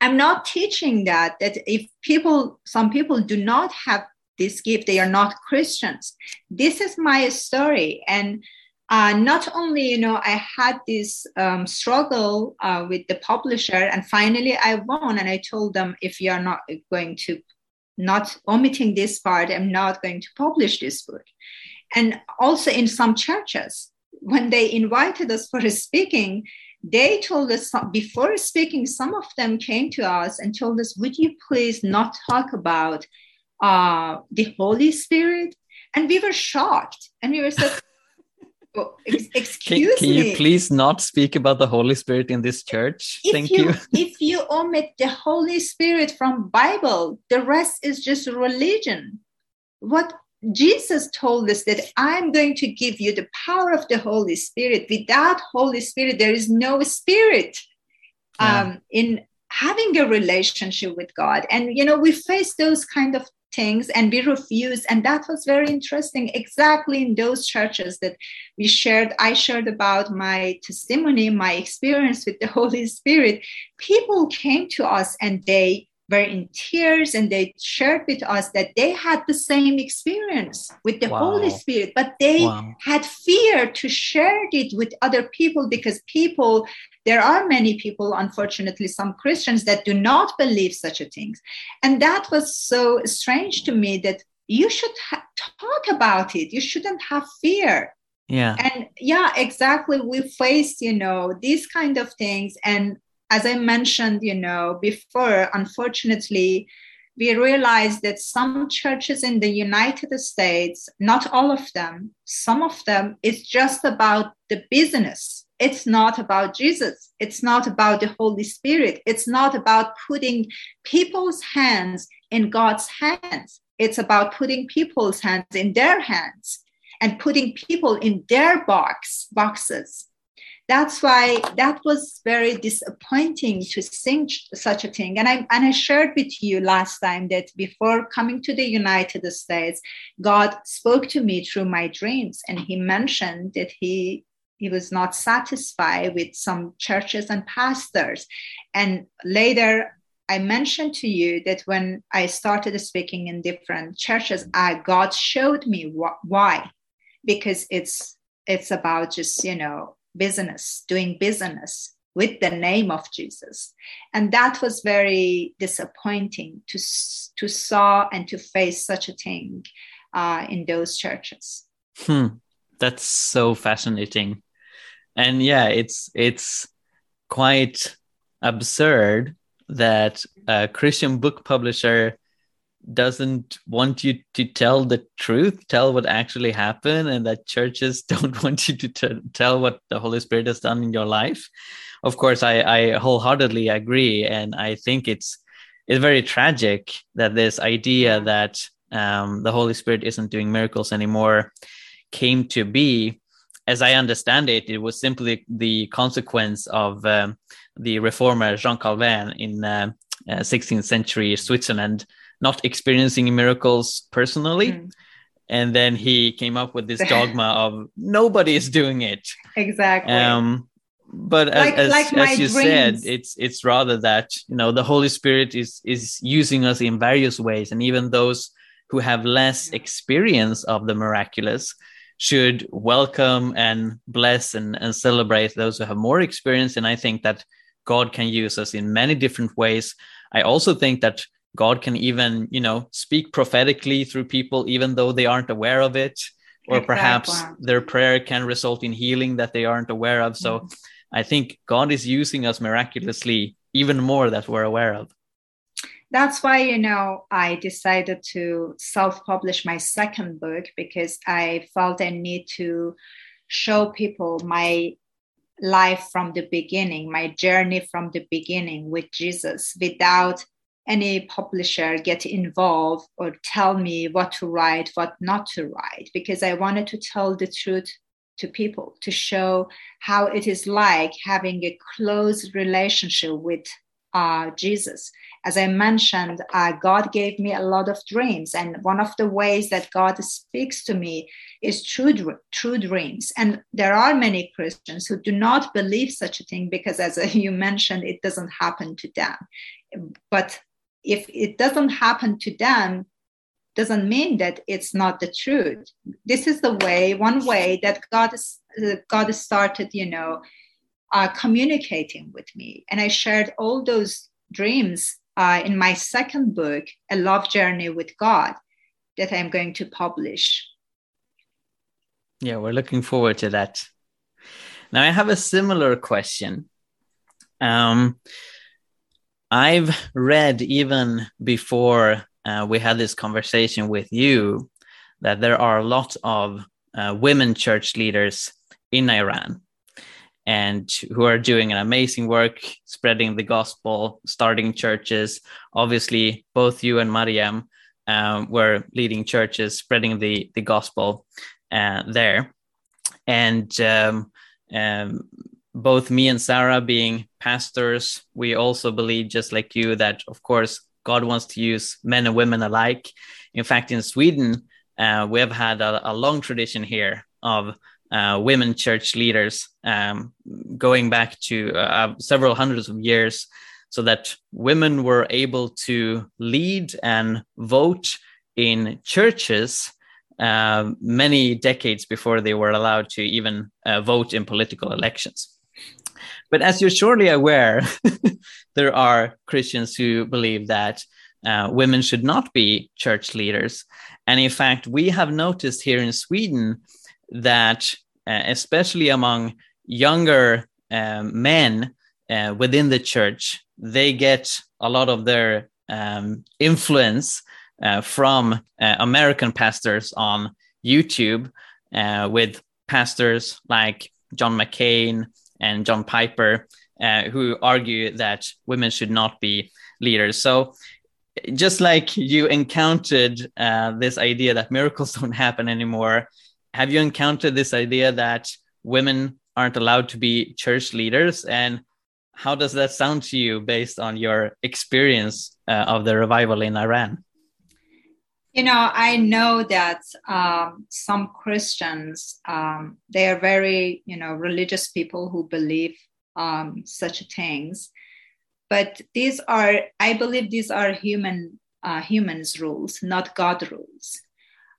I'm not teaching that, that if people, some people do not have this gift, they are not Christians. This is my story. And uh, not only, you know, I had this um, struggle uh, with the publisher, and finally I won. And I told them, if you are not going to not omitting this part, I'm not going to publish this book. And also in some churches, when they invited us for a speaking, they told us before speaking, some of them came to us and told us, Would you please not talk about uh, the Holy Spirit? And we were shocked. And we were so, oh, excuse [laughs] can, can me. you please not speak about the Holy Spirit in this church? If Thank you, you. [laughs] if you omit the Holy Spirit from Bible, the rest is just religion. What Jesus told us that I'm going to give you the power of the Holy Spirit. Without Holy Spirit, there is no spirit Yeah. um, in having a relationship with God. And you know, we face those kind of things and we refused And that was very interesting. Exactly in those churches that we shared, I shared about my testimony, my experience with the [laughs] Holy Spirit. People came to us and they were in tears and they shared with us that they had the same experience with the Wow. Holy Spirit, but they Wow. had fear to share it with other people because people, there are many people, unfortunately, some Christians that do not believe such a thing. And that was so strange to me that you should ha- talk about it. You shouldn't have fear Yeah. and yeah exactly we face you know these kind of things and as i mentioned you know before unfortunately we realized that some churches in the united states not all of them some of them is just about the business. It's not about jesus. It's not about the holy spirit. It's not about putting people's hands in god's hands. It's about putting people's hands in their hands and putting people in their box boxes that's why that was very disappointing to think such a thing. And i and i shared with you last time that before coming to the united states god spoke to me through my dreams and he mentioned that he he was not satisfied with some churches and pastors. And later I mentioned to you that when I started speaking in different churches, I, God showed me wh- why. Because it's it's about just you know business doing business with the name of jesus and that was very disappointing to to saw and to face such a thing uh, in those churches Hmm. That's so fascinating. And yeah, it's it's quite absurd that a Christian book publisher doesn't want you to tell the truth, tell what actually happened, and that churches [laughs] don't want you to t- tell what the Holy Spirit has done in your life. Of course, I, I wholeheartedly agree, and I think it's it's very tragic that this idea that um, the Holy Spirit isn't doing miracles anymore came to be. As I understand it, it was simply the consequence of um, the reformer Jean Calvin in uh, uh, 16th century Switzerland not experiencing miracles personally. Mm. And then he came up with this [laughs] dogma of nobody is doing it. exactly Um, but as, Like- as, like as you said, it's it's rather that you know the Holy Spirit is is using us in various ways, and even those who have less experience of the miraculous should welcome and bless and, and celebrate those who have more experience. And I think that God can use us in many different ways. I also think that God can even, you know, speak prophetically through people, even though they aren't aware of it, or perhaps their prayer can result in healing that they aren't aware of. So Mhm. I think God is using us miraculously even more that we're aware of. that's why you know i decided to self-publish my second book because i felt i need to show people my life from the beginning my journey from the beginning with jesus without any publisher get involved or tell me what to write what not to write because i wanted to tell the truth to people to show how it is like having a close relationship with uh, Jesus. As I mentioned, uh, God gave me a lot of dreams, and one of the ways that God speaks to me is through, through dreams. And there are many Christians who do not believe such a thing because, as [laughs] you mentioned, it doesn't happen to them. But if it doesn't happen to them, doesn't mean that it's not the truth. This is the way, one way that God uh, God started, you know, uh, communicating with me. And I shared all those dreams uh, in my second book, A Love Journey with God, that I'm going to publish. Yeah, we're looking forward to that. Now, I have a similar question. Um, I've read even before uh, we had this conversation with you that there are a lot of uh, women church leaders in Iran and who are doing an amazing work spreading the gospel, starting churches. Obviously, both you and Mariam um, were leading churches, spreading the, the gospel uh, there. And um, um, both me and Sarah being pastors, we also believe, just like you, that of course God wants to use men and women alike. In fact, in Sweden, uh, we have had a, a long tradition here of uh, women church leaders um, going back to uh, several hundreds of years so that women were able to lead and vote in churches uh, many decades before they were allowed to even uh, vote in political elections. But as you're surely aware, [laughs] there are Christians who believe that uh, women should not be church leaders. And in fact, we have noticed here in Sweden that uh, especially among younger um, men uh, within the church, they get a lot of their um, influence uh, from uh, American pastors on YouTube uh, with pastors like John McCain and John Piper, uh, who argue that women should not be leaders. So, just like you encountered this idea that miracles [laughs] don't happen anymore, have you encountered this idea that women aren't allowed to be church leaders and how does that sound to you based on your experience uh, of the revival in iran you know i know that um, some christians um, they are very you know religious people who believe um, such things but these are i believe these are human uh, humans rules not god rules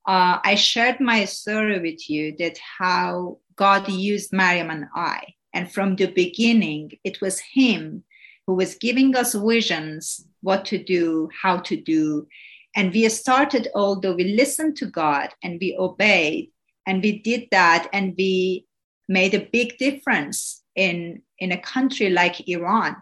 uh, I shared my story with you that how God used Mariam and I. And from the beginning, it was Him who was giving us visions, what to do, how to do. And we started, although we listened to God and we obeyed, and we did that, and we made a big difference in, in a country like Iran.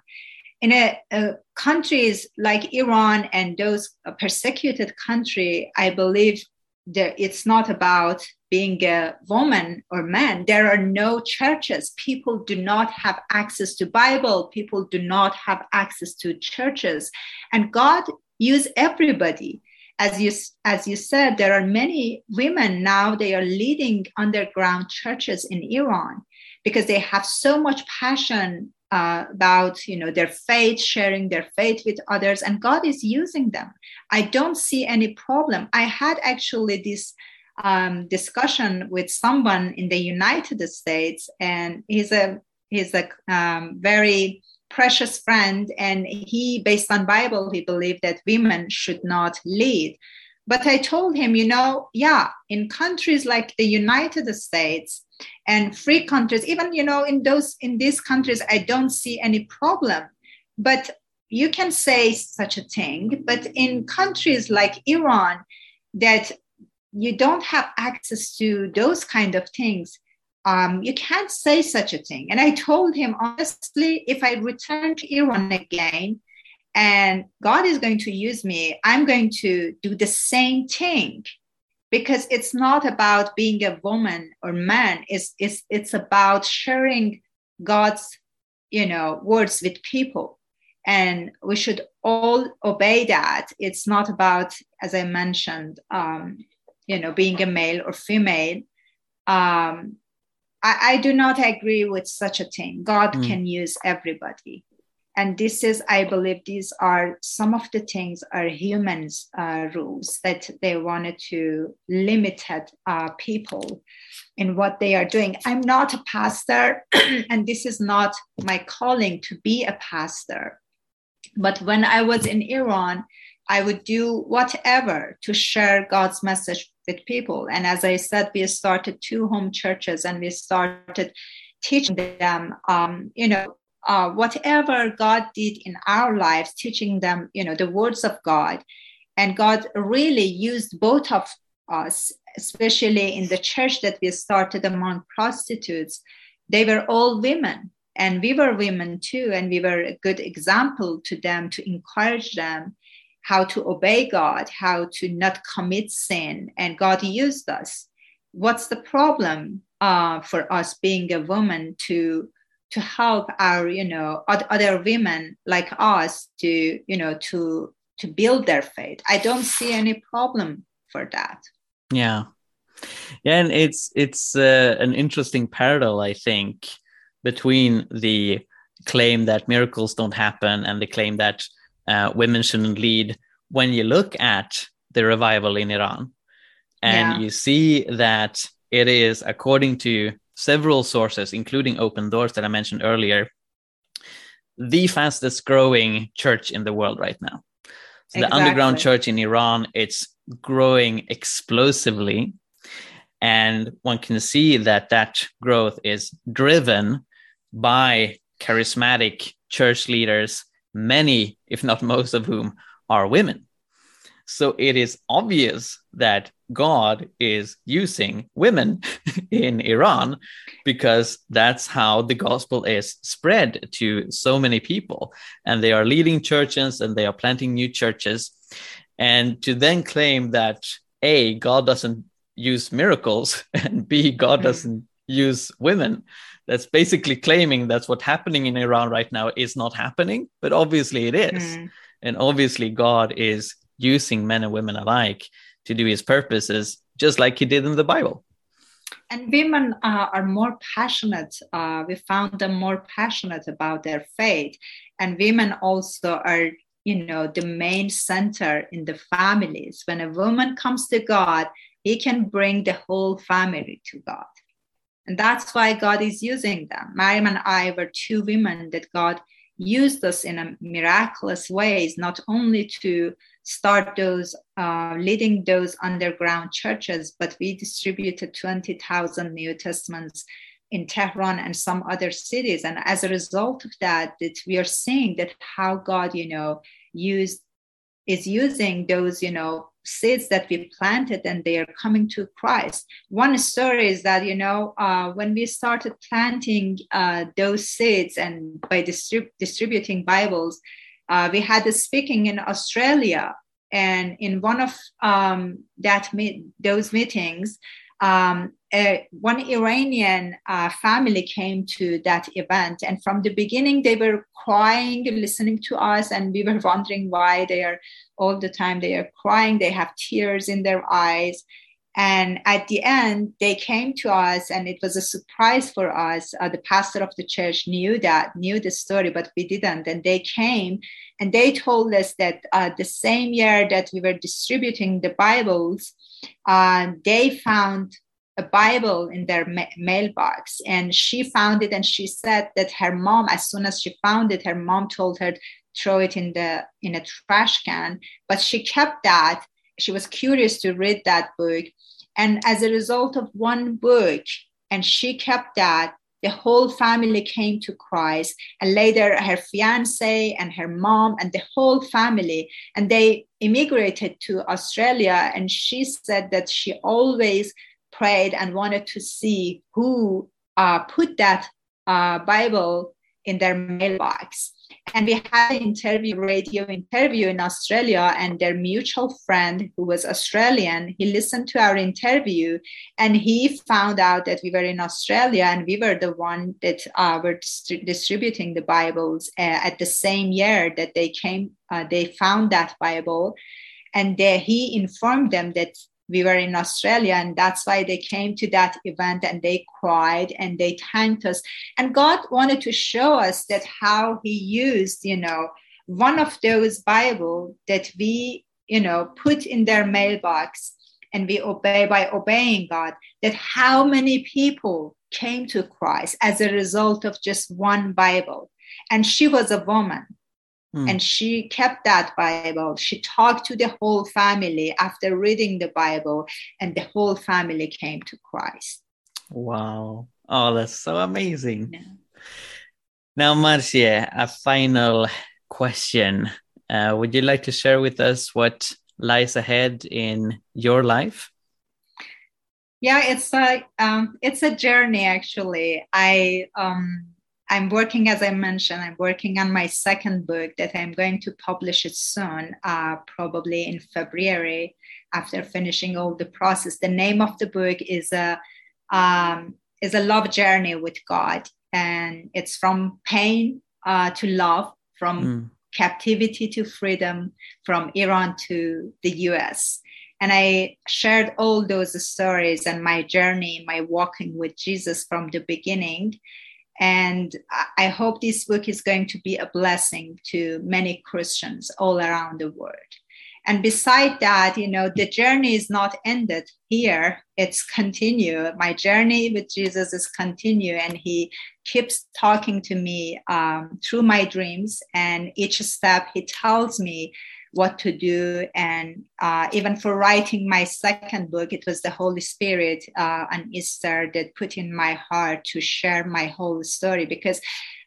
In a, a countries like Iran and those persecuted country, I believe that it's not about being a woman or man. There are no churches. People do not have access to bible. People do not have access to churches. And god use everybody. As you as you said there are many women now they are leading underground churches in iran because they have so much passion uh, about you know their faith sharing their faith with others and god is using them. I don't see any problem. I had actually this um, discussion with someone in the united states and he's a he's a um, very precious friend and he based on bible he believed that women should not lead. But i told him you know yeah in countries like the united states and free countries even you know in those in these countries i don't see any problem. But you can say such a thing but in countries like iran that you don't have access to those kind of things um, you can't say such a thing. And i told him honestly if i return to iran again and god is going to use me i'm going to do the same thing. Because it's not about being a woman or man. It's it's it's about sharing god's you know words with people. And we should all obey that. It's not about as i mentioned um, you know being a male or female. Um, I, I, do not agree with such a thing. God mm. can use everybody. And this is i believe these are some of the things are humans uh, rules that they wanted to limit uh, people in what they are doing. I'm not a pastor [clears throat] and this is not my calling to be a pastor. But when i was in iran i would do whatever to share god's message with people and as i said we started two home churches and we started teaching them um, you know uh, whatever God did in our lives, teaching them, you know, the words of God. And God really used both of us, especially in the church that we started among prostitutes. They were all women, and we were women too. And we were a good example to them to encourage them how to obey God, how to not commit sin. And God used us. What's the problem uh, for us being a woman to to help our you know other women like us to you know to to build their faith i don't see any problem for that yeah yeah and it's it's uh, an interesting parallel i think between the claim that miracles don't happen and the claim that uh, women shouldn't lead when you look at the revival in iran and yeah. you see that it is according to several sources, including Open Doors that I mentioned earlier, the fastest growing church in the world right now. So exactly. the underground church in Iran, it's growing explosively. And one can see that that growth is driven by charismatic church leaders, many, if not most of whom, are women. So it is obvious that God is using women [laughs] in Iran because that's how the gospel is spread to so many people. And they are leading churches and they are planting new churches. And to then claim that A, God doesn't use miracles, [laughs] and B, God mm. doesn't use women. That's basically claiming that's what's happening in Iran right now is not happening, but obviously it is. Mm. And obviously, God is using men and women alike to do his purposes, just like he did in the Bible. And women uh, are more passionate. Uh, we found them more passionate about their faith. And women also are, you know, the main center in the families. When a woman comes to God, he can bring the whole family to God. And that's why God is using them. Mariam and I were two women that God used us in a miraculous ways, not only to start those, uh, leading those underground churches, but we distributed 20,000 New Testaments in Tehran and some other cities. And as a result of that, that we are seeing that how God, you know, used is using those, you know, seeds that we planted and they are coming to Christ. One story is that, you know, uh, when we started planting uh, those seeds and by distrib- distributing Bibles, uh, we had a speaking in Australia. And in one of um, that those meetings, um, one Iranian uh, family came to that event, and from the beginning they were crying, listening to us, and we were wondering why they are all the time they are crying. They have tears in their eyes, and at the end they came to us, and it was a surprise for us. Uh, the pastor of the church knew that, knew the story, but we didn't. And they came, and they told us that uh, the same year that we were distributing the Bibles uh, they found a Bible in their ma- mailbox and she found it and she said that her mom, as soon as she found it, her mom told her throw it in the in a trash can. But she kept that. She was curious to read that book. And as a result of one book and she kept that the whole family came to Christ. And later, her fiance and her mom and the whole family, and they immigrated to Australia. And she said that she always prayed and wanted to see who uh, put that uh, Bible in their mailbox and we had an interview radio interview in australia and their mutual friend who was australian he listened to our interview and he found out that we were in australia and we were the one that uh, were dist- distributing the bibles uh, at the same year that they came uh, they found that bible. And they, he informed them that we were in Australia, and that's why they came to that event and they cried and they thanked us. And God wanted to show us that how He used, you know, one of those Bible that we, you know, put in their mailbox and we obey by obeying God, that how many people came to Christ as a result of just one Bible. And she was a woman. Mm. And she kept that Bible. She talked to the whole family after reading the Bible, and the whole family came to Christ. Wow. Oh, that's so amazing. Yeah. Now, Marcia, a final question. Uh, would you like to share with us what lies ahead in your life? Yeah, it's a um, it's a journey. Actually, I um, I'm working, as I mentioned, I'm working on my second book that I'm going to publish it soon, uh, probably in February after finishing all the process. The name of the book is a um, is a love journey with God, and it's from pain uh, to love, from mm captivity to freedom from Iran to the US. And I shared all those stories and my journey, my walking with Jesus from the beginning. And I hope this book is going to be a blessing to many Christians all around the world. And beside that you know the journey is not ended here. It's continue. My journey with jesus is continue and he keeps talking to me um, through my dreams. And each step he tells me what to do. And uh, even for writing my second book it was the holy spirit uh, on easter that put in my heart to share my whole story. Because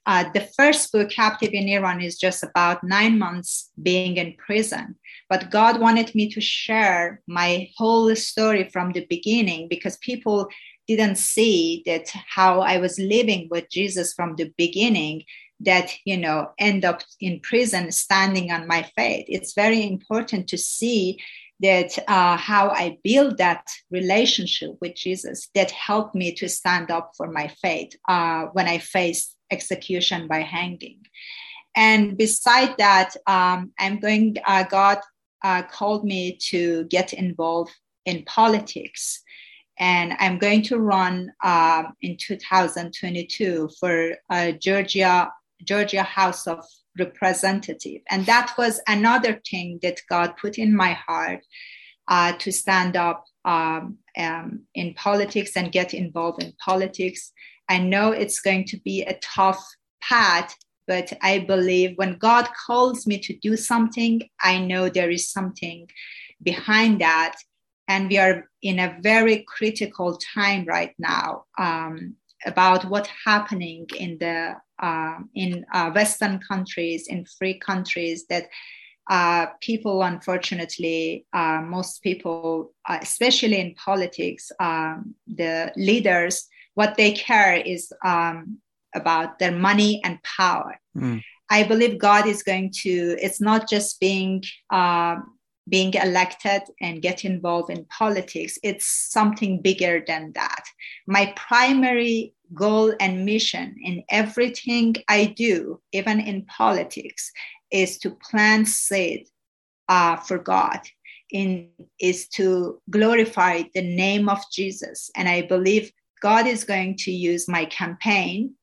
uh, the first book, Captive in Iran, is just about nine months being in prison. But God wanted me to share my whole story from the beginning because people didn't see that how I was living with Jesus from the beginning that you know end up in prison standing on my faith it's very important to see that uh, how i build that relationship with jesus that helped me to stand up for my faith uh, when i faced execution by hanging. And beside that, um, I'm going, uh, God uh, called me to get involved in politics. And I'm going to run um, in 2022 for uh, Georgia, Georgia House of Representative. And that was another thing that God put in my heart uh, to stand up um, um, in politics and get involved in politics. I know it's going to be a tough path, but I believe when God calls me to do something, I know there is something behind that. And we are in a very critical time right now um, about what's happening in the uh, in uh, Western countries, in free countries that uh, people, unfortunately, uh, most people, uh, especially in politics, um, the leaders what they care is um, about their money and power. Mm. I believe God is going to. It's not just being uh, being elected and get involved in politics. It's something bigger than that. My primary goal and mission in everything I do, even in politics, is to plant seed uh, for God. In is to glorify the name of Jesus, and I believe God is going to use my campaign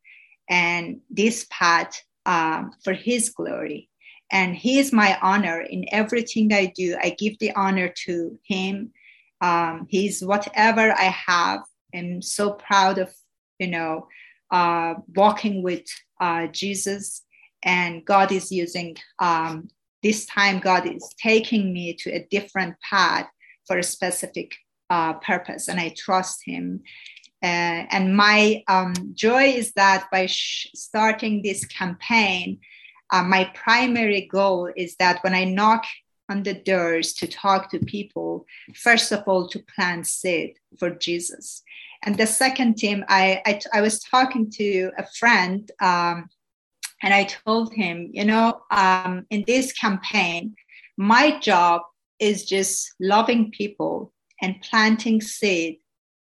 and this path um, for His glory. And He is my honor in everything I do. I give the honor to Him. Um, he's whatever I have. I'm so proud of, you know, uh, walking with uh, Jesus. And God is using, um, this time, God is taking me to a different path for a specific uh, purpose. And I trust Him. Uh, and my um, joy is that by sh- starting this campaign, uh, my primary goal is that when I knock on the doors to talk to people, first of all, to plant seed for Jesus. And the second team, I, I, I was talking to a friend um, and I told him, you know, um, in this campaign, my job is just loving people and planting seed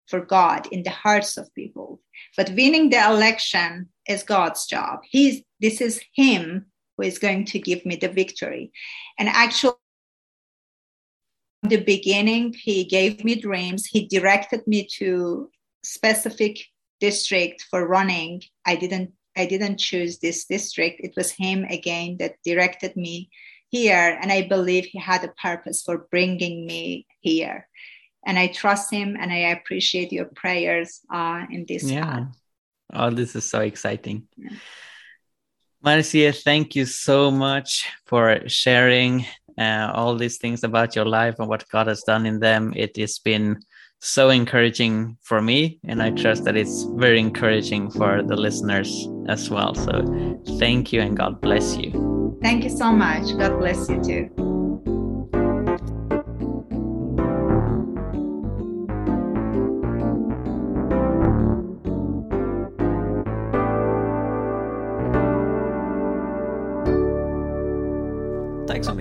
for God in the hearts of people. But winning the election is God's job. He's this is Him who is going to give me the victory. And actually, the beginning, he gave me dreams. He directed me to specific district for running. I didn't I didn't choose this district. It was him again that directed me here, and I believe he had a purpose for bringing me here. And I trust him, and I appreciate your prayers uh, in this. Yeah. Oh, this is so exciting. Yeah. Marziyeh, thank you so much for sharing uh, all these things about your life and what God has done in them. It has been so encouraging for me, and I trust that it's very encouraging for the listeners as well. So, thank you and God bless you. Thank you so much. God bless you too.